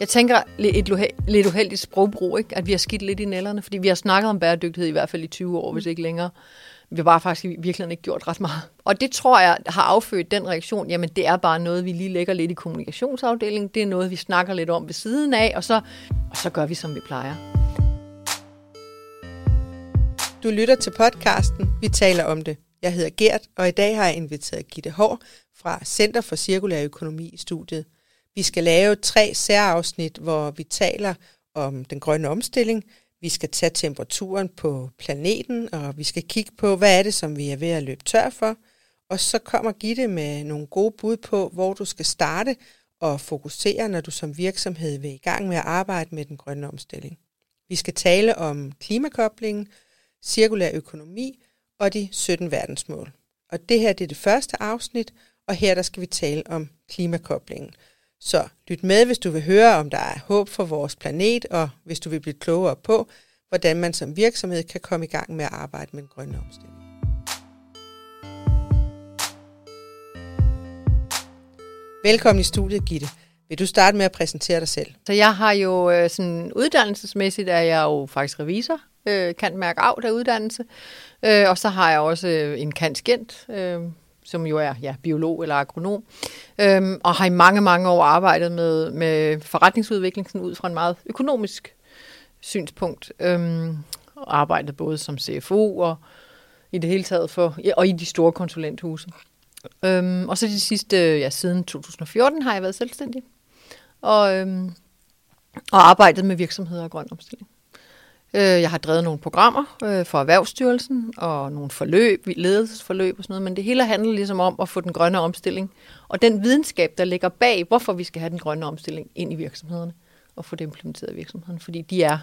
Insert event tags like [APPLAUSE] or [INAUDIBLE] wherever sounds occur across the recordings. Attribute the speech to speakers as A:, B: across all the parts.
A: Jeg tænker et lidt uheldigt sprogbrug, ikke? at vi har skidt lidt i nælderne, fordi vi har snakket om bæredygtighed i hvert fald i 20 år, hvis ikke længere. Vi har bare faktisk virkelig ikke gjort ret meget. Og det tror jeg har affødt den reaktion, jamen det er bare noget, vi lige lægger lidt i kommunikationsafdelingen, det er noget, vi snakker lidt om ved siden af, og så, og så gør vi, som vi plejer.
B: Du lytter til podcasten Vi taler om det. Jeg hedder Gert, og i dag har jeg inviteret Gitte Hår fra Center for Cirkulær Økonomi i studiet. Vi skal lave tre særafsnit, hvor vi taler om den grønne omstilling. Vi skal tage temperaturen på planeten, og vi skal kigge på, hvad er det, som vi er ved at løbe tør for. Og så kommer Gitte med nogle gode bud på, hvor du skal starte og fokusere, når du som virksomhed vil i gang med at arbejde med den grønne omstilling. Vi skal tale om klimakoblingen, cirkulær økonomi og de 17 verdensmål. Og det her det er det første afsnit, og her der skal vi tale om klimakoblingen. Så lyt med, hvis du vil høre, om der er håb for vores planet, og hvis du vil blive klogere på, hvordan man som virksomhed kan komme i gang med at arbejde med en grøn omstilling. Velkommen i studiet, Gitte. Vil du starte med at præsentere dig selv?
A: Så jeg har jo øh, sådan uddannelsesmæssigt, er jeg jo faktisk revisor, øh, kan mærke af der uddannelse, øh, og så har jeg også øh, en kantskent, øh, som jo er ja, biolog eller agronom, øhm, og har i mange, mange år arbejdet med, med forretningsudvikling sådan ud fra en meget økonomisk synspunkt, øhm, og arbejdet både som CFO og i det hele taget for, ja, og i de store konsulenthuse. Øhm, og så de sidste, ja, siden 2014 har jeg været selvstændig, og, øhm, og arbejdet med virksomheder og grøn omstilling. Øh, jeg har drevet nogle programmer øh, for Erhvervsstyrelsen og nogle forløb, ledelsesforløb og sådan noget, men det hele handler ligesom om at få den grønne omstilling og den videnskab, der ligger bag, hvorfor vi skal have den grønne omstilling ind i virksomhederne og få det implementeret i virksomhederne, fordi de er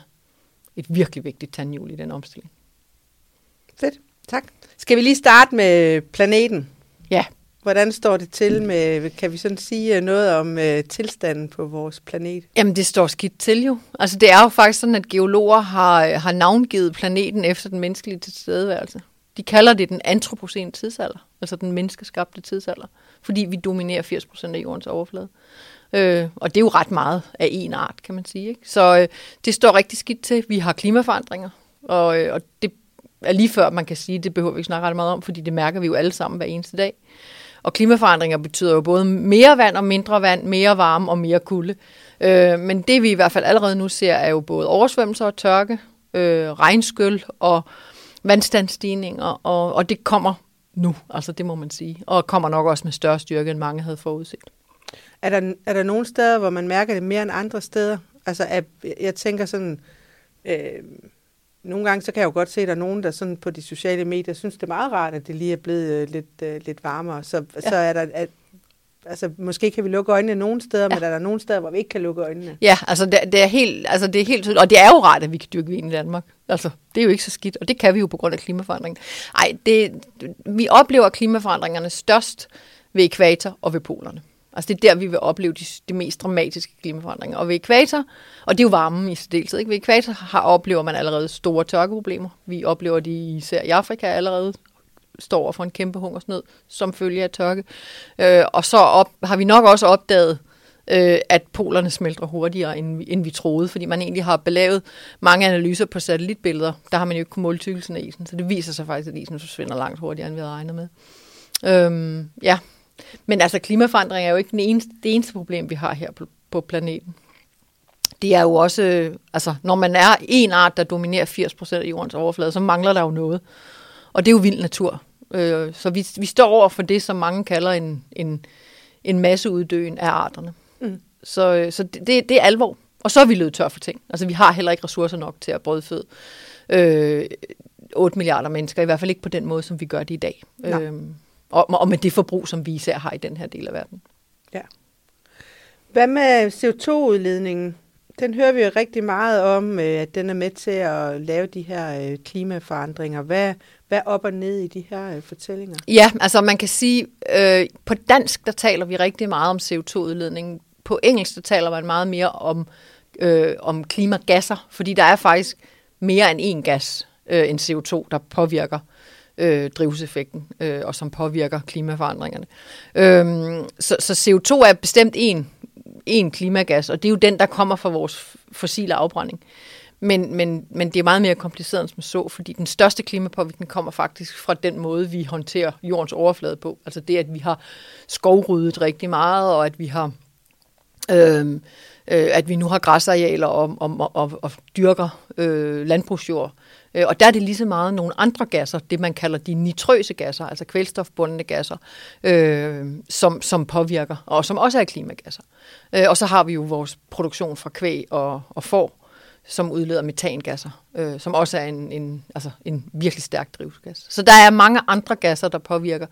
A: et virkelig vigtigt tandhjul i den omstilling.
B: Fedt, tak. Skal vi lige starte med planeten?
A: Ja.
B: Hvordan står det til med, kan vi sådan sige øh, noget om øh, tilstanden på vores planet?
A: Jamen, det står skidt til jo. Altså, det er jo faktisk sådan, at geologer har, øh, har navngivet planeten efter den menneskelige tilstedeværelse. De kalder det den antropocene tidsalder, altså den menneskeskabte tidsalder, fordi vi dominerer 80% af jordens overflade. Øh, og det er jo ret meget af en art, kan man sige. Ikke? Så øh, det står rigtig skidt til. Vi har klimaforandringer, og, øh, og det er lige før, man kan sige, det behøver vi ikke snakke ret meget om, fordi det mærker vi jo alle sammen hver eneste dag. Og klimaforandringer betyder jo både mere vand og mindre vand, mere varme og mere kulde. Øh, men det vi i hvert fald allerede nu ser, er jo både oversvømmelser og tørke, øh, regnskyld og vandstandsstigninger, og, og det kommer nu, altså det må man sige. Og kommer nok også med større styrke, end mange havde forudset.
B: Er der, er der nogle steder, hvor man mærker det mere end andre steder? Altså, at, jeg tænker sådan, øh, nogle gange så kan jeg jo godt se, at der er nogen, der sådan på de sociale medier synes, det er meget rart, at det lige er blevet øh, lidt, øh, lidt varmere. Så, ja. så er der... At, altså, måske kan vi lukke øjnene nogle steder, ja. men er der nogle steder, hvor vi ikke kan lukke øjnene?
A: Ja, altså det, det, er helt, altså det er helt tydeligt. Og det er jo rart, at vi kan dyrke vin i Danmark. Altså, det er jo ikke så skidt, og det kan vi jo på grund af klimaforandringen. Nej, det, vi oplever klimaforandringerne størst ved ekvator og ved polerne. Altså det er der, vi vil opleve de, de mest dramatiske klimaforandringer. Og ved ekvator, og det er jo varmen i særdeleshed, ikke? ved ekvator har, oplever man allerede store tørkeproblemer. Vi oplever de især i Afrika allerede står over for en kæmpe hungersnød som følge af tørke. Øh, og så op, har vi nok også opdaget, øh, at polerne smelter hurtigere, end vi, end vi troede, fordi man egentlig har belavet mange analyser på satellitbilleder. Der har man jo ikke kunnet måle tykkelsen af isen, så det viser sig faktisk, at isen forsvinder langt hurtigere, end vi havde regnet med. Øhm, ja, men altså klimaforandring er jo ikke den eneste, det eneste problem, vi har her på, på planeten. Det er jo også, altså når man er en art, der dominerer 80% af jordens overflade, så mangler der jo noget. Og det er jo vild natur. Øh, så vi, vi står over for det, som mange kalder en, en, en masseuddøen af arterne. Mm. Så, øh, så det, det er alvor. Og så er vi løbet tør for ting. Altså vi har heller ikke ressourcer nok til at brødføde øh, 8 milliarder mennesker, i hvert fald ikke på den måde, som vi gør det i dag. Øh, og, og med det forbrug, som vi især har i den her del af verden.
B: Ja. Hvad med CO2-udledningen? Den hører vi jo rigtig meget om, øh, at den er med til at lave de her øh, klimaforandringer. Hvad, hvad op og ned i de her øh, fortællinger?
A: Ja, altså man kan sige, øh, på dansk der taler vi rigtig meget om CO2-udledning. På engelsk der taler man meget mere om, øh, om klimagasser, fordi der er faktisk mere end én gas øh, end CO2, der påvirker øh, Øh, drivhuseffekten, øh, og som påvirker klimaforandringerne. Øh, så, så CO2 er bestemt en en klimagas, og det er jo den, der kommer fra vores fossile afbrænding. Men, men, men det er meget mere kompliceret end som så, fordi den største klimapåvirkning kommer faktisk fra den måde, vi håndterer jordens overflade på. Altså det, at vi har skovryddet rigtig meget, og at vi har øh, øh, at vi nu har græsarealer og, og, og, og dyrker øh, landbrugsjord. Øh, og der er det lige så meget nogle andre gasser, det man kalder de nitrøse gasser, altså kvælstofbundne gasser, øh, som, som påvirker, og som også er klimagasser. Øh, og så har vi jo vores produktion fra kvæg og, og får, som udleder metangasser, øh, som også er en, en, altså en virkelig stærk drivhusgas. Så der er mange andre gasser, der påvirker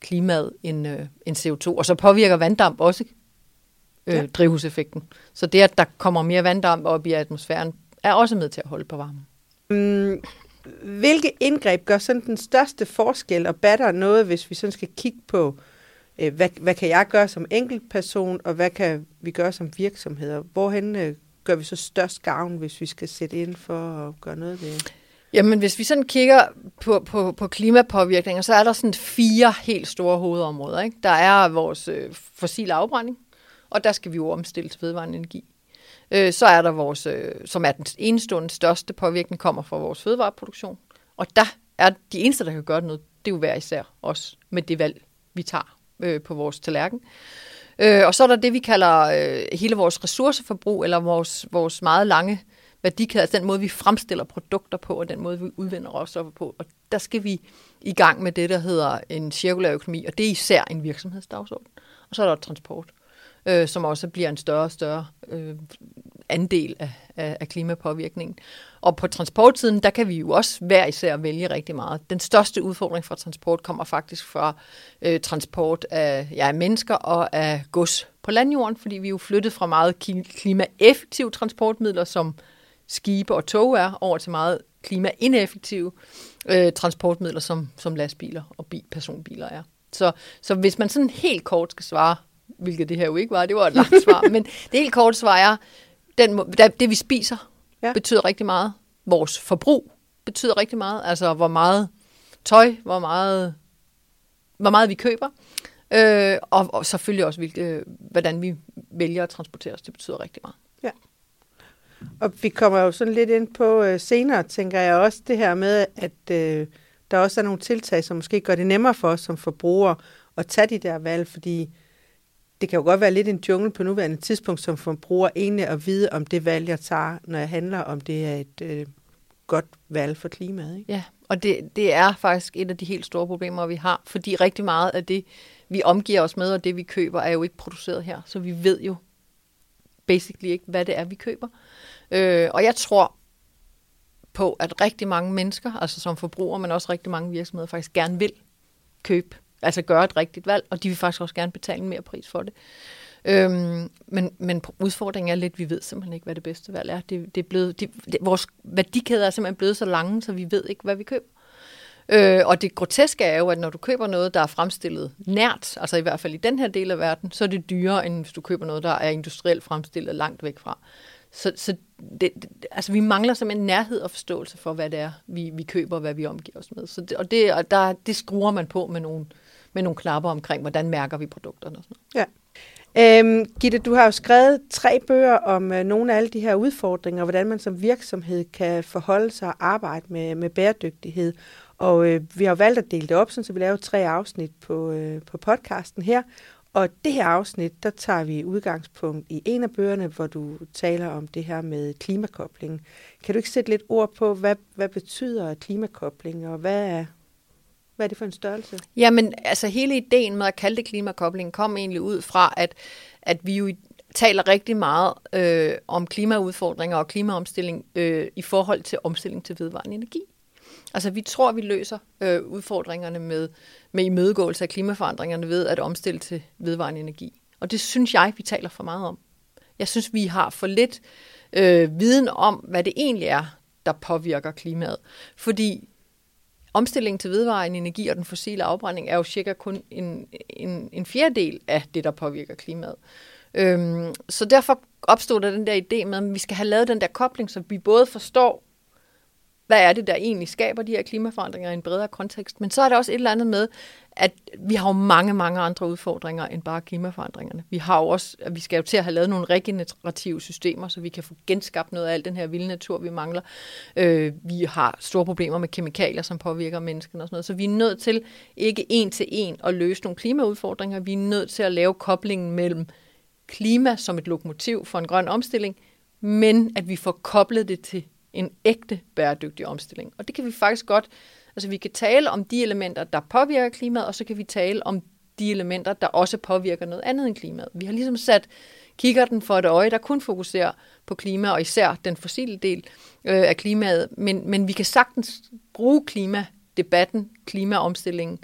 A: klimaet end, øh, end CO2. Og så påvirker vanddamp også øh, ja. drivhuseffekten. Så det, at der kommer mere vanddamp op i atmosfæren, er også med til at holde på varmen.
B: Mm, hvilke indgreb gør sådan den største forskel og batter noget, hvis vi sådan skal kigge på, øh, hvad, hvad kan jeg gøre som enkeltperson, og hvad kan vi gøre som virksomheder? Hvorhen øh, gør vi så størst gavn, hvis vi skal sætte ind for at gøre noget ved
A: Jamen, hvis vi sådan kigger på, på, på klimapåvirkninger, så er der sådan fire helt store hovedområder. Ikke? Der er vores øh, fossile afbrænding, og der skal vi jo omstille til vedvarende energi. Øh, så er der vores, øh, som er den enestående største påvirkning, kommer fra vores fødevareproduktion. Og der er de eneste, der kan gøre noget, det er jo hver især os med det valg, vi tager øh, på vores tallerken. Øh, og så er der det, vi kalder øh, hele vores ressourceforbrug, eller vores, vores meget lange værdikæde, altså den måde, vi fremstiller produkter på, og den måde, vi udvinder råstoffer på. Og der skal vi i gang med det, der hedder en cirkulær økonomi, og det er især en virksomhedsdagsorden. Og så er der transport, øh, som også bliver en større og større øh, andel af, af, af klimapåvirkningen. Og på transportsiden, der kan vi jo også hver især vælge rigtig meget. Den største udfordring for transport kommer faktisk fra øh, transport af ja, mennesker og af gods på landjorden, fordi vi er jo flyttet fra meget klimaeffektive transportmidler, som skibe og tog er, over til meget klimaineffektive øh, transportmidler, som, som lastbiler og bi, personbiler er. Så, så hvis man sådan helt kort skal svare, hvilket det her jo ikke var, det var et langt svar, [LAUGHS] men det helt kort svar er, den, det vi spiser ja. betyder rigtig meget. Vores forbrug betyder rigtig meget. Altså hvor meget tøj, hvor meget, hvor meget vi køber. Øh, og, og selvfølgelig også, hvilke, hvordan vi vælger at transportere os. Det betyder rigtig meget.
B: Ja. Og vi kommer jo sådan lidt ind på øh, senere, tænker jeg også, det her med, at øh, der også er nogle tiltag, som måske gør det nemmere for os som forbrugere at tage de der valg, fordi det kan jo godt være lidt en jungle på nuværende tidspunkt, som forbruger egentlig at vide, om det valg, jeg tager, når jeg handler, om det er et øh, godt valg for klimaet. Ikke?
A: Ja, og det, det er faktisk et af de helt store problemer, vi har, fordi rigtig meget af det, vi omgiver os med, og det vi køber, er jo ikke produceret her, så vi ved jo basically ikke, hvad det er, vi køber. Øh, og jeg tror på, at rigtig mange mennesker, altså som forbrugere, men også rigtig mange virksomheder, faktisk gerne vil købe altså gøre et rigtigt valg, og de vil faktisk også gerne betale mere pris for det. Øhm, men, men udfordringen er lidt, at vi ved simpelthen ikke, hvad det bedste valg er. Det, det er blevet, det, det, vores værdikæder er simpelthen blevet så lange, så vi ved ikke, hvad vi køber. Øh, og det groteske er jo, at når du køber noget, der er fremstillet nært, altså i hvert fald i den her del af verden, så er det dyrere, end hvis du køber noget, der er industrielt fremstillet langt væk fra. Så, så det, det, altså vi mangler simpelthen nærhed og forståelse for, hvad det er, vi, vi køber og hvad vi omgiver os med. Så det, og det, og der, det skruer man på med nogle, med nogle knapper omkring, hvordan mærker vi produkterne og sådan
B: noget. Ja. Øhm, Gitte, du har jo skrevet tre bøger om øh, nogle af alle de her udfordringer, hvordan man som virksomhed kan forholde sig og arbejde med, med bæredygtighed. Og øh, vi har valgt at dele det op, så vi laver tre afsnit på, øh, på podcasten her. Og det her afsnit, der tager vi udgangspunkt i en af bøgerne, hvor du taler om det her med klimakobling. Kan du ikke sætte lidt ord på, hvad, hvad betyder klimakobling, og hvad er, hvad er det for en størrelse?
A: Jamen, altså hele ideen med at kalde det klimakobling kom egentlig ud fra, at, at vi jo taler rigtig meget øh, om klimaudfordringer og klimaomstilling øh, i forhold til omstilling til vedvarende energi. Altså vi tror, vi løser øh, udfordringerne med, med imødegåelse af klimaforandringerne ved at omstille til vedvarende energi. Og det synes jeg, vi taler for meget om. Jeg synes, vi har for lidt øh, viden om, hvad det egentlig er, der påvirker klimaet. Fordi omstillingen til vedvarende energi og den fossile afbrænding er jo cirka kun en, en, en fjerdedel af det, der påvirker klimaet. Øhm, så derfor opstod der den der idé med, at vi skal have lavet den der kobling, så vi både forstår, hvad er det, der egentlig skaber de her klimaforandringer i en bredere kontekst, men så er der også et eller andet med, at vi har jo mange, mange andre udfordringer end bare klimaforandringerne. Vi har jo også, at vi skal jo til at have lavet nogle regenerative systemer, så vi kan få genskabt noget af al den her vilde natur, vi mangler. Øh, vi har store problemer med kemikalier, som påvirker menneskene og sådan noget. Så vi er nødt til ikke en til en at løse nogle klimaudfordringer. Vi er nødt til at lave koblingen mellem klima som et lokomotiv for en grøn omstilling, men at vi får koblet det til en ægte bæredygtig omstilling. Og det kan vi faktisk godt Altså vi kan tale om de elementer, der påvirker klimaet, og så kan vi tale om de elementer, der også påvirker noget andet end klimaet. Vi har ligesom sat kikkerten for et øje, der kun fokuserer på klima, og især den fossile del øh, af klimaet. Men, men vi kan sagtens bruge klimadebatten, klimaomstillingen,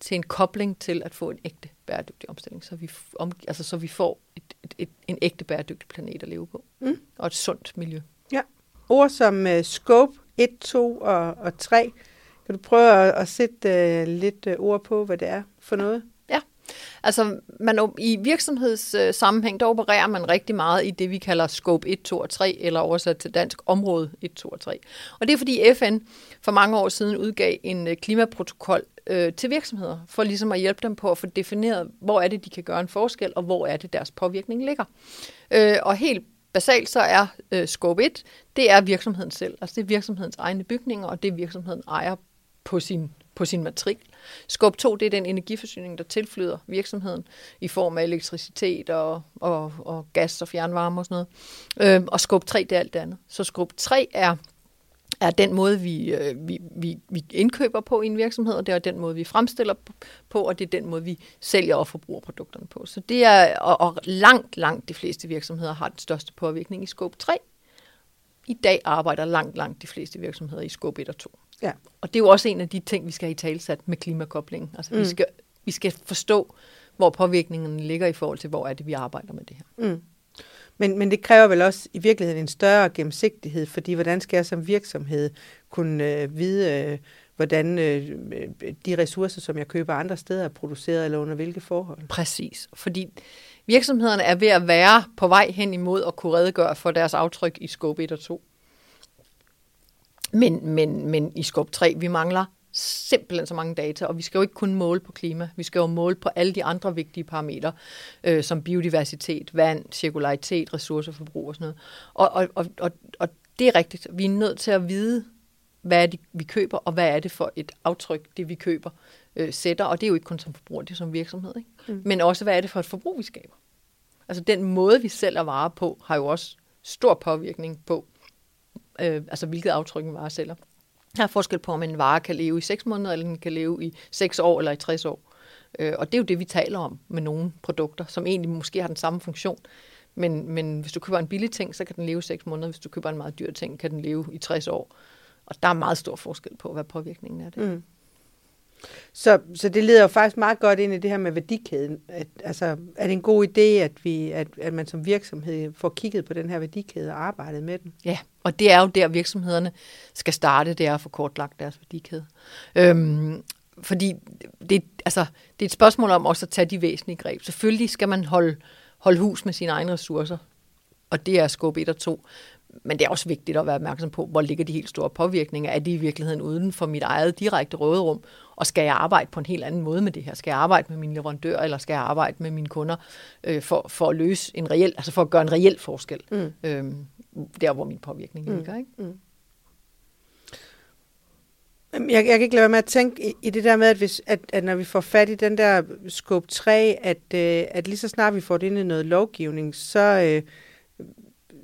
A: til en kobling til at få en ægte bæredygtig omstilling, så vi, om, altså, så vi får et, et, et, en ægte bæredygtig planet at leve på, mm. og et sundt miljø.
B: Ja. Ord som uh, scope 1, 2 og, og 3 kan du prøve at, at sætte uh, lidt uh, ord på, hvad det er for noget?
A: Ja, altså man, i virksomhedssammenhæng, øh, der opererer man rigtig meget i det, vi kalder scope 1, 2 og 3, eller oversat til dansk område 1, 2 og 3. Og det er fordi FN for mange år siden udgav en klimaprotokol øh, til virksomheder, for ligesom at hjælpe dem på at få defineret, hvor er det, de kan gøre en forskel, og hvor er det, deres påvirkning ligger. Øh, og helt basalt så er øh, scope 1, det er virksomheden selv. Altså det er virksomhedens egne bygninger, og det er virksomheden ejer på sin, på sin matrikel. Skub 2, det er den energiforsyning, der tilflyder virksomheden i form af elektricitet og, og, og gas og fjernvarme og sådan noget. Øhm, og skub 3, det er alt det andet. Så skub 3 er er den måde, vi, øh, vi, vi, vi indkøber på i en virksomhed, og det er den måde, vi fremstiller på, og det er den måde, vi sælger og forbruger produkterne på. Så det er, og, og langt, langt de fleste virksomheder har den største påvirkning i skub 3. I dag arbejder langt, langt de fleste virksomheder i skub 1 og 2. Ja. Og det er jo også en af de ting, vi skal have i talsat med klimakoblingen. Altså, mm. vi, skal, vi skal forstå, hvor påvirkningen ligger i forhold til, hvor er det, vi arbejder med det her. Mm.
B: Men, men det kræver vel også i virkeligheden en større gennemsigtighed, fordi hvordan skal jeg som virksomhed kunne øh, vide, øh, hvordan øh, de ressourcer, som jeg køber andre steder, er produceret, eller under hvilke forhold?
A: Præcis, fordi virksomhederne er ved at være på vej hen imod at kunne redegøre for deres aftryk i scope 1 og 2. Men, men, men i skub 3, vi mangler simpelthen så mange data, og vi skal jo ikke kun måle på klima, vi skal jo måle på alle de andre vigtige parametre, øh, som biodiversitet, vand, cirkularitet, ressourceforbrug og sådan noget. Og, og, og, og, og det er rigtigt, vi er nødt til at vide, hvad er det, vi køber, og hvad er det for et aftryk, det vi køber, øh, sætter. Og det er jo ikke kun som forbruger, det er som virksomhed. Ikke? Mm. Men også, hvad er det for et forbrug, vi skaber. Altså den måde, vi sælger varer på, har jo også stor påvirkning på, øh, altså hvilket aftryk en vare sælger. Der er forskel på, om en vare kan leve i 6 måneder, eller den kan leve i 6 år eller i 60 år. Øh, og det er jo det, vi taler om med nogle produkter, som egentlig måske har den samme funktion. Men, men hvis du køber en billig ting, så kan den leve 6 måneder. Hvis du køber en meget dyr ting, kan den leve i 60 år. Og der er meget stor forskel på, hvad påvirkningen er det. Mm.
B: Så, så det leder jo faktisk meget godt ind i det her med værdikæden. At, altså, er det en god idé, at, vi, at, at man som virksomhed får kigget på den her værdikæde og arbejdet med den?
A: Ja, og det er jo der, virksomhederne skal starte, det er at få kortlagt deres værdikæde. Øhm, fordi det, altså, det er et spørgsmål om også at tage de væsentlige greb. Selvfølgelig skal man holde, holde hus med sine egne ressourcer, og det er skub 1 og 2. Men det er også vigtigt at være opmærksom på, hvor ligger de helt store påvirkninger. Er de i virkeligheden uden for mit eget direkte råderum? Og skal jeg arbejde på en helt anden måde med det her? Skal jeg arbejde med mine leverandører, eller skal jeg arbejde med mine kunder øh, for, for at løse en reel, altså for at gøre en reel forskel? Mm. Øhm, der, hvor min påvirkning mm. ligger, ikke? Mm.
B: Jeg, jeg kan ikke lade være med at tænke i, i det der med, at, hvis, at, at når vi får fat i den der skub 3, at, øh, at lige så snart vi får det ind i noget lovgivning, så, øh,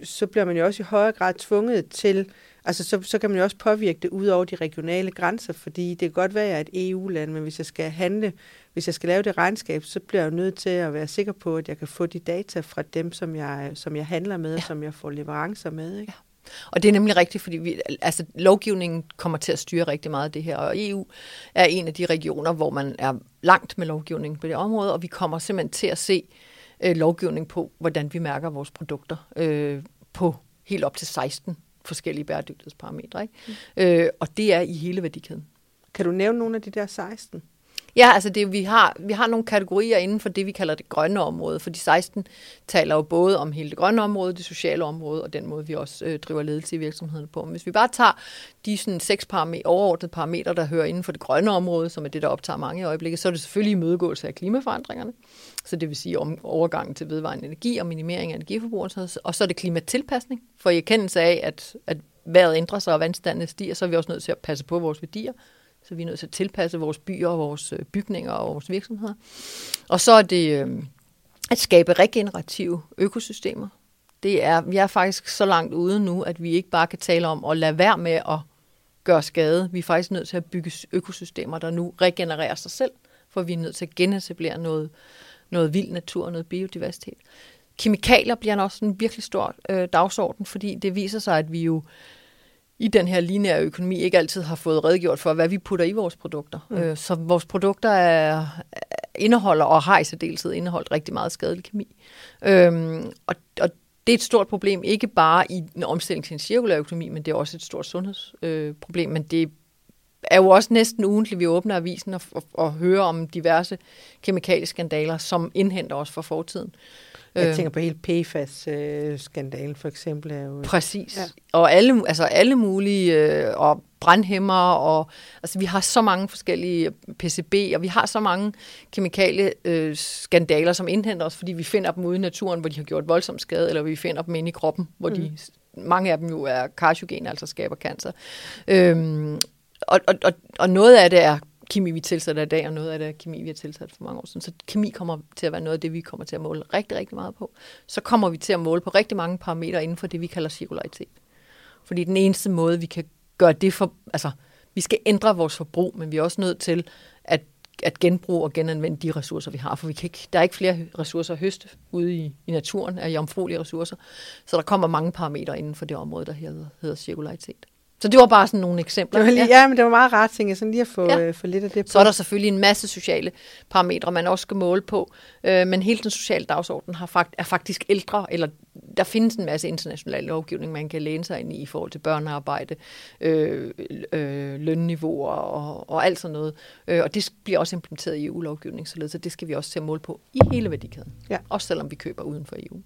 B: så bliver man jo også i højere grad tvunget til, altså så, så kan man jo også påvirke det ud over de regionale grænser, fordi det kan godt være, at jeg er et EU-land, men hvis jeg skal handle, hvis jeg skal lave det regnskab, så bliver jeg jo nødt til at være sikker på, at jeg kan få de data fra dem, som jeg, som jeg handler med, ja. som jeg får leverancer med. Ikke? Ja.
A: Og det er nemlig rigtigt, fordi vi, altså, lovgivningen kommer til at styre rigtig meget af det her, og EU er en af de regioner, hvor man er langt med lovgivningen på det område, og vi kommer simpelthen til at se øh, lovgivning på, hvordan vi mærker vores produkter øh, på helt op til 16 forskellige bæredygtighedsparametre. Ikke? Mm. Øh, og det er i hele værdikæden.
B: Kan du nævne nogle af de der 16?
A: Ja, altså det, vi, har, vi har nogle kategorier inden for det, vi kalder det grønne område, for de 16 taler jo både om hele det grønne område, det sociale område, og den måde, vi også øh, driver ledelse i virksomheden på. Men hvis vi bare tager de sådan, seks parametre, overordnede parametre, der hører inden for det grønne område, som er det, der optager mange i øjeblikket, så er det selvfølgelig imødegåelse af klimaforandringerne, så det vil sige om overgangen til vedvarende energi og minimering af energiforbruget, og så er det klimatilpasning, for i erkendelse af, at, at vejret ændrer sig og vandstanden stiger, så er vi også nødt til at passe på vores værdier. Så vi er nødt til at tilpasse vores byer vores øh, bygninger og vores virksomheder. Og så er det øh, at skabe regenerative økosystemer. Det er, vi er faktisk så langt ude nu, at vi ikke bare kan tale om at lade være med at gøre skade. Vi er faktisk nødt til at bygge økosystemer, der nu regenererer sig selv, for vi er nødt til at genetablere noget, noget vild natur og noget biodiversitet. Kemikalier bliver også en virkelig stor øh, dagsorden, fordi det viser sig, at vi jo i den her lineære økonomi ikke altid har fået redgjort for, hvad vi putter i vores produkter. Mm. Øh, så vores produkter er, indeholder og har i særdeleshed indeholdt rigtig meget skadelig kemi. Øhm, og, og det er et stort problem, ikke bare i en omstilling til en cirkulær økonomi, men det er også et stort sundhedsproblem. Øh, men det er jo også næsten ugentligt, vi åbner avisen og, og, og hører om diverse kemikalieskandaler, som indhenter os fra fortiden.
B: Jeg øh. tænker på hele PFAS-skandalen for eksempel. Er jo,
A: Præcis. Ja. Og alle, altså alle mulige, øh, og brandhæmmer, og altså vi har så mange forskellige PCB, og vi har så mange kemikalie øh, skandaler, som indhenter os, fordi vi finder dem ude i naturen, hvor de har gjort voldsom skade, eller vi finder dem inde i kroppen, hvor mm. de mange af dem jo er karcinogen, altså skaber cancer. Øhm, og, og, og, og noget af det er kemi, vi tilsætter i dag, og noget af det er kemi, vi har tilsat for mange år siden. Så kemi kommer til at være noget af det, vi kommer til at måle rigtig, rigtig meget på. Så kommer vi til at måle på rigtig mange parametre inden for det, vi kalder cirkularitet. Fordi den eneste måde, vi kan gøre det for... Altså, vi skal ændre vores forbrug, men vi er også nødt til at, at genbruge og genanvende de ressourcer, vi har. For vi kan ikke, der er ikke flere ressourcer at høste ude i, i naturen af jomfruelige ressourcer. Så der kommer mange parametre inden for det område, der hedder, hedder cirkularitet. Så det var bare sådan nogle eksempler.
B: Det var lige, ja. ja, men det var meget rart, tænker jeg, sådan lige at få, ja. øh, få lidt af det på.
A: Så er der selvfølgelig en masse sociale parametre, man også skal måle på, øh, men hele den sociale dagsorden har fakt, er faktisk ældre, eller der findes en masse international lovgivning, man kan læne sig ind i i forhold til børnearbejde, øh, øh, lønniveauer og, og alt sådan noget. Øh, og det bliver også implementeret i EU-lovgivning, så det skal vi også se at måle på i hele værdikæden. Ja. Også selvom vi køber uden for EU.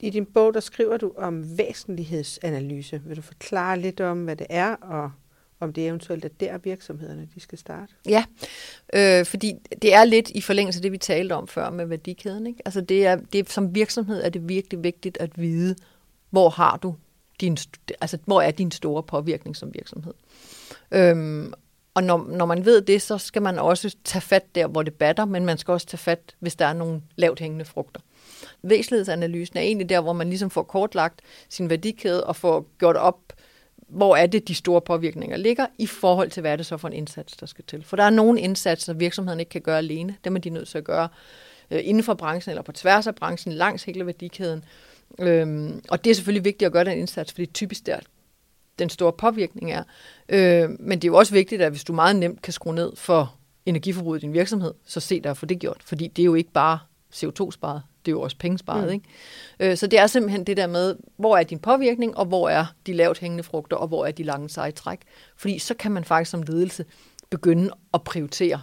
B: I din bog, der skriver du om væsentlighedsanalyse. Vil du forklare lidt om, hvad det er, og om det eventuelt er der virksomhederne, de skal starte?
A: Ja, øh, fordi det er lidt i forlængelse af det, vi talte om før med værdikæden. Ikke? Altså det er, det som virksomhed er det virkelig vigtigt at vide, hvor har du din, altså hvor er din store påvirkning som virksomhed. Øhm, og når, når man ved det, så skal man også tage fat der, hvor det batter, men man skal også tage fat, hvis der er nogle lavt hængende frugter væsentlighedsanalysen er egentlig der, hvor man ligesom får kortlagt sin værdikæde og får gjort op, hvor er det, de store påvirkninger ligger, i forhold til, hvad er det så for en indsats, der skal til. For der er nogle indsatser, virksomheden ikke kan gøre alene. Dem er de nødt til at gøre øh, inden for branchen eller på tværs af branchen, langs hele værdikæden. Øhm, og det er selvfølgelig vigtigt at gøre den indsats, fordi typisk der den store påvirkning er. Øh, men det er jo også vigtigt, at hvis du meget nemt kan skrue ned for energiforbruget i din virksomhed, så se dig at få det gjort. Fordi det er jo ikke bare CO2-sparet, det er jo også pengesparet. Mm. Ikke? Øh, så det er simpelthen det der med, hvor er din påvirkning, og hvor er de lavt hængende frugter, og hvor er de lange seje træk. Fordi så kan man faktisk som ledelse begynde at prioritere,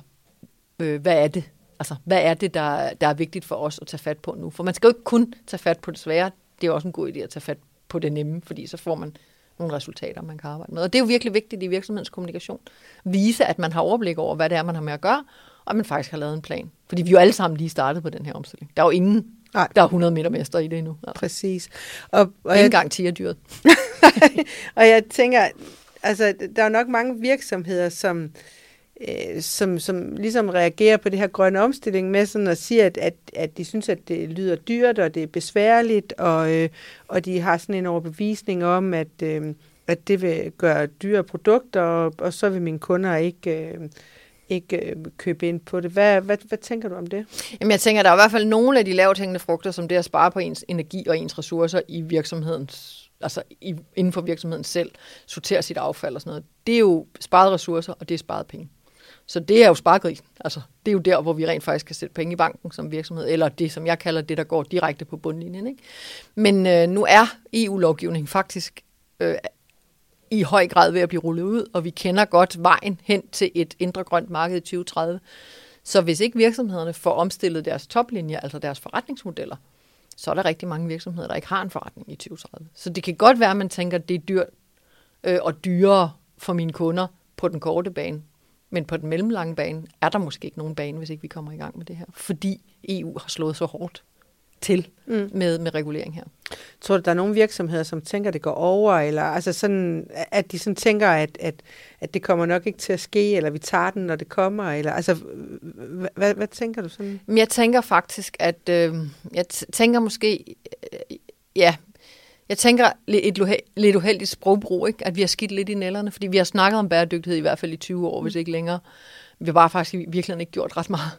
A: øh, hvad er det, altså, hvad er det, der, der er vigtigt for os at tage fat på nu? For man skal jo ikke kun tage fat på det svære, det er også en god idé at tage fat på det nemme, fordi så får man nogle resultater, man kan arbejde med. Og det er jo virkelig vigtigt i virksomhedens kommunikation. Vise, at man har overblik over, hvad det er, man har med at gøre, og man faktisk har lavet en plan. Fordi vi jo alle sammen lige startet på den her omstilling. Der er jo ingen, Nej. der er 100 meter mester i det endnu.
B: Altså. Præcis.
A: Og, og Ingen gang tigerdyret. [LAUGHS]
B: og jeg tænker, altså, der er nok mange virksomheder, som, øh, som, som ligesom reagerer på det her grønne omstilling med sådan at sige, at, at, at de synes, at det lyder dyrt, og det er besværligt, og, øh, og de har sådan en overbevisning om, at, øh, at det vil gøre dyre produkter, og, og så vil mine kunder ikke... Øh, ikke øh, købe ind på det. Hvad, hvad, hvad tænker du om det?
A: Jamen jeg tænker, der er i hvert fald nogle af de lavt hængende frugter, som det at spare på ens energi og ens ressourcer i virksomhedens altså i, inden for virksomheden selv, sortere sit affald og sådan noget. Det er jo sparet ressourcer, og det er sparet penge. Så det er jo sparegrisen. Altså, det er jo der, hvor vi rent faktisk kan sætte penge i banken som virksomhed, eller det, som jeg kalder det, der går direkte på bundlinjen. Ikke? Men øh, nu er EU-lovgivningen faktisk øh, i høj grad ved at blive rullet ud, og vi kender godt vejen hen til et indre grønt marked i 2030. Så hvis ikke virksomhederne får omstillet deres toplinjer, altså deres forretningsmodeller, så er der rigtig mange virksomheder, der ikke har en forretning i 2030. Så det kan godt være, at man tænker, at det er dyrt øh, og dyrere for mine kunder på den korte bane. Men på den mellemlange bane er der måske ikke nogen bane, hvis ikke vi kommer i gang med det her. Fordi EU har slået så hårdt til mm. med, med regulering her.
B: Tror du, der er nogle virksomheder, som tænker, det går over, eller altså sådan, at de sådan tænker, at, at, at det kommer nok ikke til at ske, eller vi tager den, når det kommer, eller altså, hvad, hvad tænker du sådan?
A: Jeg tænker faktisk, at øh, jeg tænker måske, øh, ja, jeg tænker et lidt uheldigt sprogbrug, ikke? at vi har skidt lidt i nælderne, fordi vi har snakket om bæredygtighed i hvert fald i 20 år, mm. hvis ikke længere. Vi har bare faktisk virkelig ikke gjort ret meget.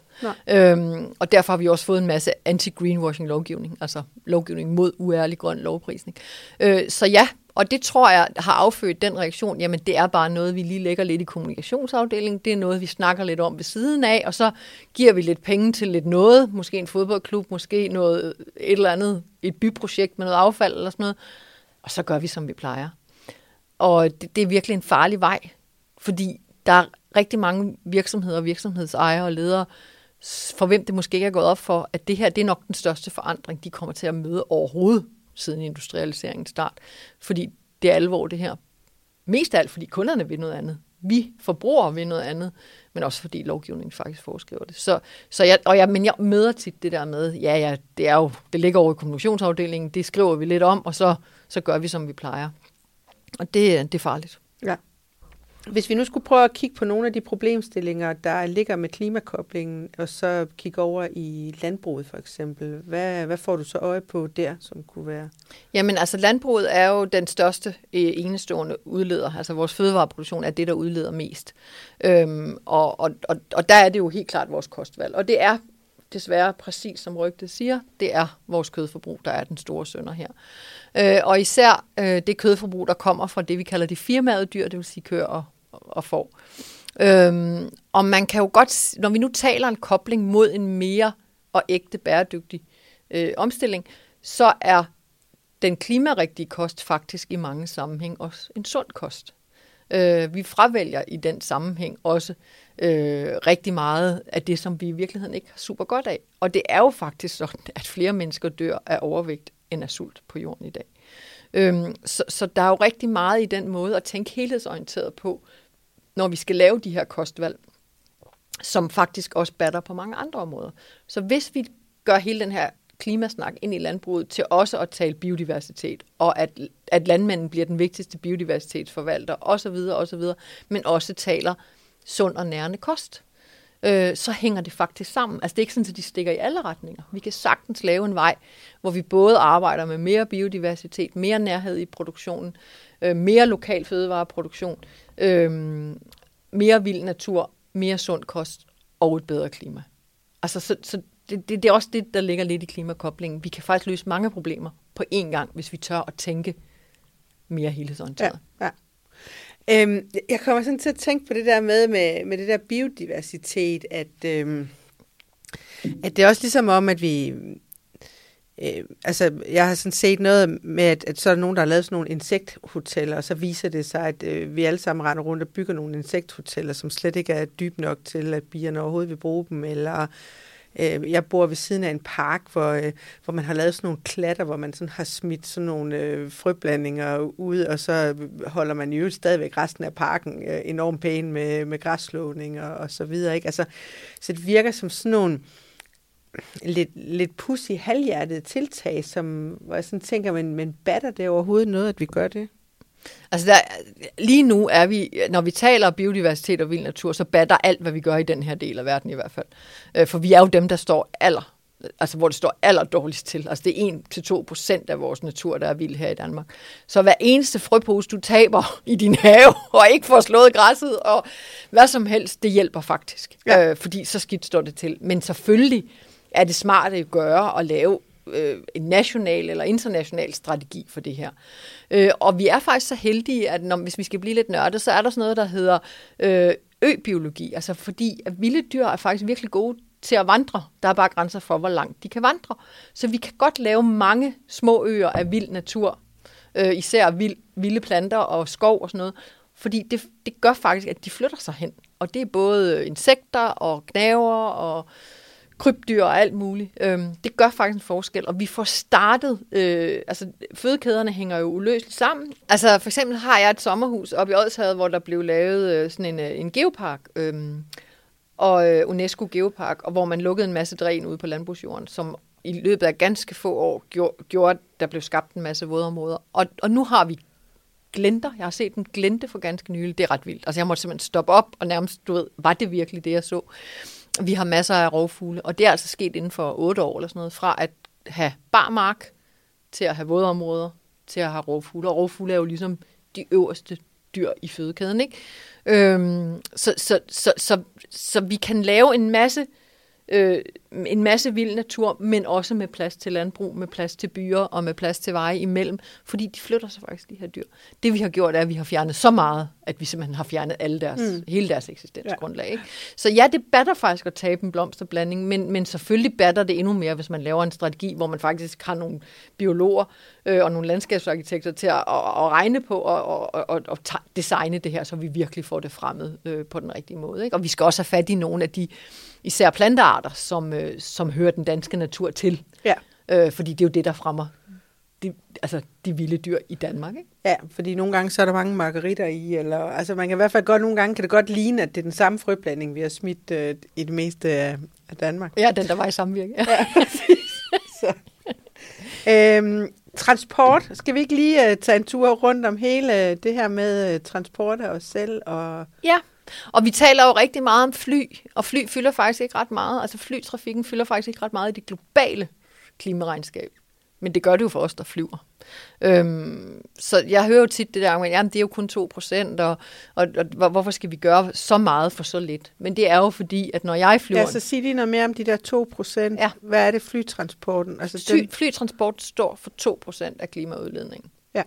A: Øhm, og derfor har vi også fået en masse anti-greenwashing lovgivning, altså lovgivning mod uærlig grøn lovprisning. Øh, så ja, og det tror jeg har affødt den reaktion, jamen det er bare noget, vi lige lægger lidt i kommunikationsafdelingen, det er noget, vi snakker lidt om ved siden af, og så giver vi lidt penge til lidt noget, måske en fodboldklub, måske noget, et eller andet, et byprojekt med noget affald eller sådan noget, og så gør vi, som vi plejer. Og det, det er virkelig en farlig vej, fordi der er rigtig mange virksomheder, virksomhedsejere og ledere, for hvem det måske ikke er gået op for, at det her det er nok den største forandring, de kommer til at møde overhovedet siden industrialiseringens start. Fordi det er alvor det her. Mest af alt, fordi kunderne vil noget andet. Vi forbrugere vil noget andet, men også fordi lovgivningen faktisk foreskriver det. Så, så jeg, og jeg, men jeg møder tit det der med, ja, ja, det, er jo, det ligger over i kommunikationsafdelingen, det skriver vi lidt om, og så, så gør vi, som vi plejer. Og det, det er farligt.
B: Ja. Hvis vi nu skulle prøve at kigge på nogle af de problemstillinger, der ligger med klimakoblingen, og så kigge over i landbruget for eksempel, hvad, hvad får du så øje på der, som kunne være?
A: Jamen altså landbruget er jo den største øh, enestående udleder. Altså vores fødevareproduktion er det, der udleder mest. Øhm, og, og, og, og der er det jo helt klart vores kostvalg. Og det er desværre præcis som rygtet siger, det er vores kødforbrug, der er den store sønder her. Øh, og især øh, det kødforbrug, der kommer fra det, vi kalder de firmaede dyr, det vil sige køer og, og får. Øhm, og man kan jo godt, når vi nu taler en kobling mod en mere og ægte bæredygtig øh, omstilling, så er den klimarigtige kost faktisk i mange sammenhæng også en sund kost. Øh, vi fravælger i den sammenhæng også øh, rigtig meget af det, som vi i virkeligheden ikke har super godt af. Og det er jo faktisk sådan, at flere mennesker dør af overvægt end af sult på jorden i dag. Øhm, så, så der er jo rigtig meget i den måde at tænke helhedsorienteret på, når vi skal lave de her kostvalg, som faktisk også batter på mange andre områder. Så hvis vi gør hele den her klimasnak ind i landbruget til også at tale biodiversitet, og at, at landmanden bliver den vigtigste biodiversitetsforvalter osv., osv., men også taler sund og nærende kost, øh, så hænger det faktisk sammen. Altså det er ikke sådan, at de stikker i alle retninger. Vi kan sagtens lave en vej, hvor vi både arbejder med mere biodiversitet, mere nærhed i produktionen, øh, mere lokal fødevareproduktion, øhm, mere vild natur, mere sund kost og et bedre klima. Altså, så, så det, det, det er også det, der ligger lidt i klimakoblingen. Vi kan faktisk løse mange problemer på én gang, hvis vi tør at tænke mere helhedsorienteret.
B: Ja, ja. Øhm, jeg kommer sådan til at tænke på det der med, med, med det der biodiversitet, at, øhm, at det er også ligesom om, at vi... Øh, altså, jeg har sådan set noget med, at, at så er der nogen, der har lavet sådan nogle insekthoteller, og så viser det sig, at øh, vi alle sammen render rundt og bygger nogle insekthoteller, som slet ikke er dybe nok til, at bierne overhovedet vil bruge dem, eller Øh, jeg bor ved siden af en park, hvor, øh, hvor man har lavet sådan nogle klatter, hvor man sådan har smidt sådan nogle øh, frøblandinger ud, og så holder man jo stadigvæk resten af parken øh, enormt pæn med, med græsslåning og, og så videre. Ikke? Altså, så det virker som sådan nogle lidt, lidt pussy halvhjertede tiltag, som, hvor jeg sådan tænker, men, men batter det overhovedet noget, at vi gør det?
A: Altså der, lige nu er vi, når vi taler om biodiversitet og vild natur, så batter alt, hvad vi gør i den her del af verden i hvert fald. Øh, for vi er jo dem, der står aller, altså hvor det står aller dårligst til. Altså det er 1-2 procent af vores natur, der er vild her i Danmark. Så hver eneste frøpose, du taber i din have, [LAUGHS] og ikke får slået græsset, og hvad som helst, det hjælper faktisk. Ja. Øh, fordi så skidt står det til. Men selvfølgelig er det smart at gøre at lave øh, en national eller international strategi for det her. Øh, og vi er faktisk så heldige, at når, hvis vi skal blive lidt nørdet, så er der sådan noget, der hedder øh, øbiologi. Altså fordi at vilde dyr er faktisk virkelig gode til at vandre. Der er bare grænser for, hvor langt de kan vandre. Så vi kan godt lave mange små øer af vild natur, øh, især vild, vilde planter og skov og sådan noget, fordi det, det gør faktisk, at de flytter sig hen. Og det er både insekter og knaver og krybdyr og alt muligt. Øhm, det gør faktisk en forskel, og vi får startet, øh, altså fødekæderne hænger jo uløseligt sammen. Altså for eksempel har jeg et sommerhus oppe i Odshavet, hvor der blev lavet øh, sådan en, øh, en geopark, øh, og øh, UNESCO Geopark, og hvor man lukkede en masse dræn ude på landbrugsjorden, som i løbet af ganske få år gjorde, gjorde der blev skabt en masse vådområder. Og, og nu har vi glenter. Jeg har set en glente for ganske nylig. Det er ret vildt. Altså jeg måtte simpelthen stoppe op og nærmest, du ved, var det virkelig det, jeg så? Vi har masser af rovfugle, og det er altså sket inden for otte år eller sådan noget, fra at have barmark til at have vådområder, til at have rovfugle. Og rovfugle er jo ligesom de øverste dyr i fødekæden, ikke? Øhm, så, så, så, så, så vi kan lave en masse øh, en masse vild natur, men også med plads til landbrug, med plads til byer og med plads til veje imellem, fordi de flytter sig faktisk, de her dyr. Det vi har gjort, er, at vi har fjernet så meget, at vi simpelthen har fjernet alle deres, mm. hele deres eksistensgrundlag. Ikke? Så ja, det batter faktisk at tabe en blomsterblanding, men, men selvfølgelig batter det endnu mere, hvis man laver en strategi, hvor man faktisk har nogle biologer øh, og nogle landskabsarkitekter til at, at, at regne på og, og, og, og designe det her, så vi virkelig får det fremmed øh, på den rigtige måde. Ikke? Og vi skal også have fat i nogle af de især plantearter, som, øh, som hører den danske natur til. Ja. Øh, fordi det er jo det, der fremmer de, altså de vilde dyr i Danmark. Ikke?
B: Ja, fordi nogle gange så er der mange margaritter i, eller altså man kan i hvert fald godt, nogle gange kan det godt ligne, at det er den samme frøblanding, vi har smidt øh, i det meste af, Danmark.
A: Ja, den der var i samvirke. Ja, ja
B: så. Øhm, transport. Skal vi ikke lige uh, tage en tur rundt om hele det her med uh, transport af os selv? Og...
A: Ja, og vi taler jo rigtig meget om fly, og fly fylder faktisk ikke ret meget. Altså flytrafikken fylder faktisk ikke ret meget i det globale klimaregnskab. Men det gør det jo for os, der flyver. Øhm, så jeg hører jo tit det der, at jamen, det er jo kun 2 procent, og, og, og hvorfor skal vi gøre så meget for så lidt? Men det er jo fordi, at når jeg flyver...
B: Ja, så sig lige noget mere om de der 2 procent. Ja. Hvad er det flytransporten?
A: Altså den... Flytransport står for 2 procent af klimaudledningen. Ja.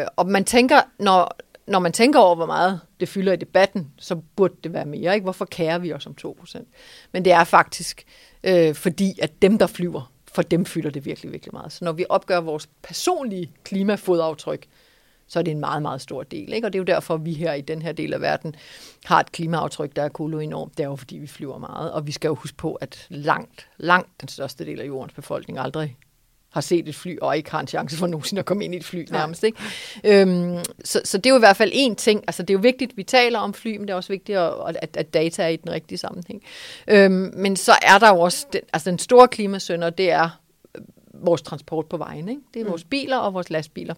A: Øh, og man tænker, når, når man tænker over, hvor meget det fylder i debatten, så burde det være mere. Ikke? Hvorfor kærer vi os om 2%? Men det er faktisk øh, fordi, at dem, der flyver, for dem fylder det virkelig, virkelig meget. Så når vi opgør vores personlige klimafodaftryk, så er det en meget, meget stor del. Ikke? Og det er jo derfor, at vi her i den her del af verden har et klimaaftryk, der er koloenormt. Det er jo, fordi vi flyver meget. Og vi skal jo huske på, at langt, langt den største del af jordens befolkning aldrig har set et fly, og ikke har en chance for nogensinde at komme ind i et fly nærmest. Ikke? Øhm, så, så det er jo i hvert fald en ting. Altså det er jo vigtigt, at vi taler om fly, men det er også vigtigt, at, at, at data er i den rigtige sammenhæng. Øhm, men så er der jo også, den, altså den store klimasønder, det er øh, vores transport på vejen. Ikke? Det er mm. vores biler og vores lastbiler.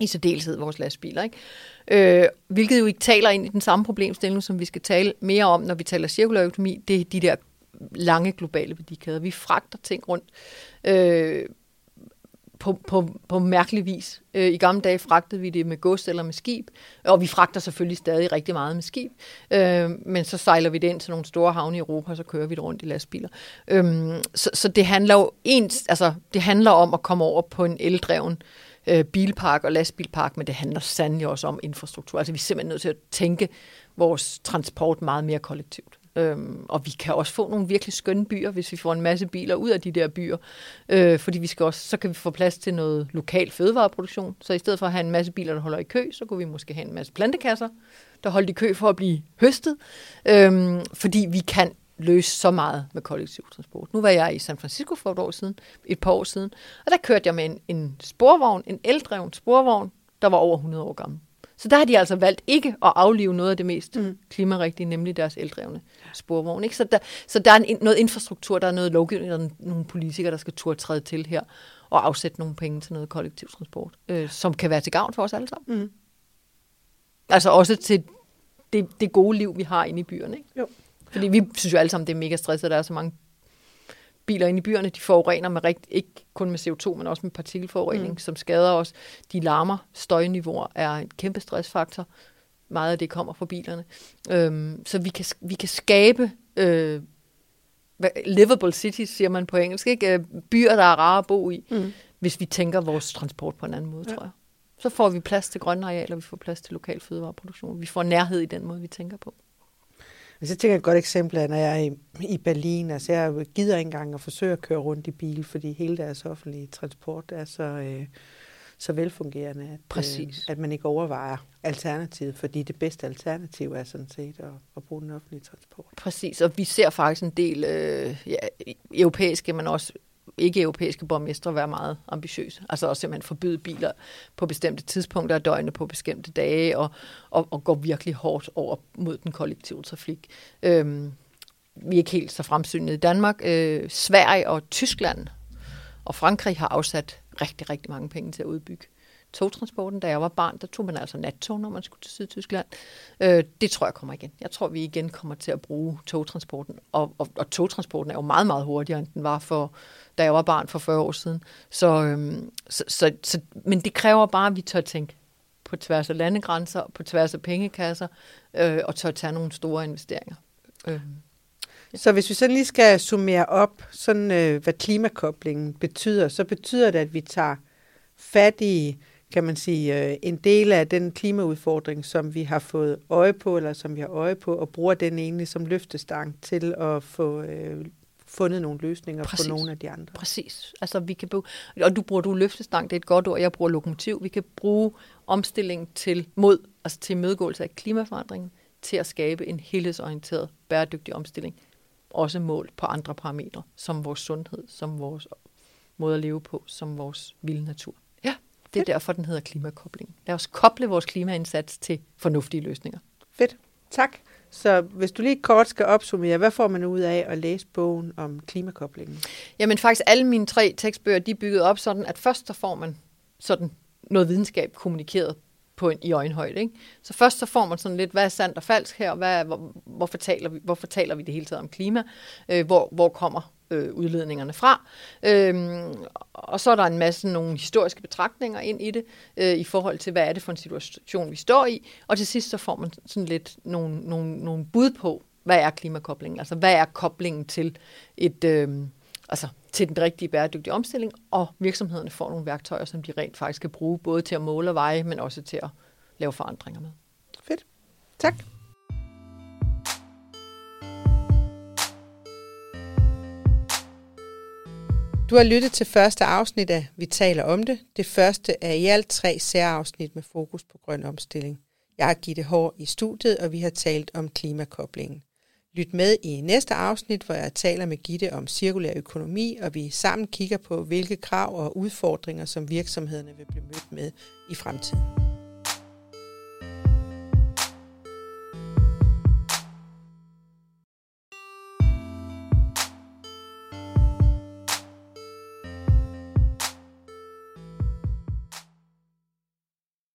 A: I særdeleshed vores lastbiler. Ikke? Øh, hvilket jo ikke taler ind i den samme problemstilling, som vi skal tale mere om, når vi taler cirkulær økonomi. Det er de der lange globale værdikæder. Vi fragter ting rundt. Øh, på, på, på mærkelig vis. Øh, I gamle dage fragtede vi det med gods eller med skib, og vi fragter selvfølgelig stadig rigtig meget med skib, øh, men så sejler vi det ind til nogle store havne i Europa, og så kører vi det rundt i lastbiler. Øh, så, så det handler jo ens, altså, det handler om at komme over på en eldreven øh, bilpark og lastbilpark, men det handler sandelig også om infrastruktur. Altså vi er simpelthen nødt til at tænke vores transport meget mere kollektivt. Øhm, og vi kan også få nogle virkelig skønne byer, hvis vi får en masse biler ud af de der byer. Øh, fordi vi skal også, så kan vi få plads til noget lokal fødevareproduktion. Så i stedet for at have en masse biler, der holder i kø, så kunne vi måske have en masse plantekasser, der holder i kø for at blive høstet. Øhm, fordi vi kan løse så meget med kollektiv transport. Nu var jeg i San Francisco for et år siden, et par år siden, og der kørte jeg med en, en sporvogn, en eldreven sporvogn, der var over 100 år gammel. Så der har de altså valgt ikke at aflive noget af det mest mm. klimarigtige, nemlig deres eldrevne sporvogn. Ikke? Så, der, så der er en, noget infrastruktur, der er noget lovgivning, der er nogle politikere, der skal turde træde til her og afsætte nogle penge til noget kollektiv transport, øh, som kan være til gavn for os alle sammen. Mm. Altså også til det, det gode liv, vi har inde i byerne. Ikke? Jo. Fordi vi synes jo alle sammen, det er mega stresset, at der er så mange biler inde i byerne, de forurener med rigt, ikke kun med CO2, men også med partikelforurening, mm. som skader os. De larmer, støjniveauer er en kæmpe stressfaktor. Meget af det kommer fra bilerne. Øhm, så vi kan, vi kan skabe øh, livable cities, siger man på engelsk, ikke? Øh, byer, der er rare at bo i, mm. hvis vi tænker vores transport på en anden måde, ja. tror jeg. Så får vi plads til grønne arealer, vi får plads til lokal fødevareproduktion. Vi får nærhed i den måde, vi tænker på.
B: Altså, jeg tænker et godt eksempel er, når jeg er i, i Berlin. Altså, jeg gider ikke engang at forsøge at køre rundt i bil, fordi hele deres offentlige transport er så, øh, så velfungerende, at,
A: Præcis.
B: Øh, at man ikke overvejer alternativet, fordi det bedste alternativ er sådan set at, at bruge den offentlige transport.
A: Præcis, og vi ser faktisk en del øh, ja, europæiske, men også ikke-europæiske borgmestre være meget ambitiøse. Altså også simpelthen forbyde biler på bestemte tidspunkter af døgnet på bestemte dage, og, og, og gå virkelig hårdt over mod den kollektive trafik. Øhm, vi er ikke helt så fremsynede i Danmark. Øh, Sverige og Tyskland og Frankrig har afsat rigtig, rigtig mange penge til at udbygge togtransporten. Da jeg var barn, der tog man altså nattog, når man skulle til Sydtyskland. Øh, det tror jeg kommer igen. Jeg tror, vi igen kommer til at bruge togtransporten. Og, og, og togtransporten er jo meget, meget hurtigere, end den var for, da jeg var barn for 40 år siden. Så, øhm, så, så, så, men det kræver bare, at vi tør tænke på tværs af landegrænser, på tværs af pengekasser, øh, og tør tage nogle store investeringer. Øh.
B: Så hvis vi sådan lige skal summere op, sådan, øh, hvad klimakoblingen betyder, så betyder det, at vi tager fat i, kan man sige, øh, en del af den klimaudfordring, som vi har fået øje på, eller som vi har øje på, og bruger den egentlig som løftestang til at få øh, fundet nogle løsninger Præcis. på nogle af de andre.
A: Præcis. Altså, vi kan bruge, og du bruger du løftestang, det er et godt ord, jeg bruger lokomotiv. Vi kan bruge omstilling til mod, altså til imødegåelse af klimaforandringen, til at skabe en helhedsorienteret, bæredygtig omstilling. Også målt på andre parametre, som vores sundhed, som vores måde at leve på, som vores vilde natur. Ja, det er Fedt. derfor, den hedder klimakobling. Lad os koble vores klimaindsats til fornuftige løsninger.
B: Fedt. Tak. Så hvis du lige kort skal opsummere, hvad får man ud af at læse bogen om klimakoblingen?
A: Jamen faktisk alle mine tre tekstbøger, de er bygget op sådan, at først så får man sådan noget videnskab kommunikeret på en, i øjenhøjde. Ikke? Så først så får man sådan lidt, hvad er sandt og falsk her, hvad, hvor, hvorfor, taler vi, hvorfor taler vi det hele taget om klima, øh, hvor, hvor kommer øh, udledningerne fra. Øhm, og så er der en masse nogle historiske betragtninger ind i det, øh, i forhold til, hvad er det for en situation, vi står i. Og til sidst så får man sådan lidt nogle, nogle, nogle bud på, hvad er klimakoblingen? Altså, hvad er koblingen til et... Øh, altså til den rigtige bæredygtige omstilling, og virksomhederne får nogle værktøjer, som de rent faktisk kan bruge, både til at måle og veje, men også til at lave forandringer med.
B: Fedt. Tak. Du har lyttet til første afsnit af Vi taler om det. Det første er i alt tre særafsnit med fokus på grøn omstilling. Jeg har Gitte Hår i studiet, og vi har talt om klimakoblingen. Lyt med i næste afsnit, hvor jeg taler med Gitte om cirkulær økonomi, og vi sammen kigger på, hvilke krav og udfordringer, som virksomhederne vil blive mødt med i fremtiden.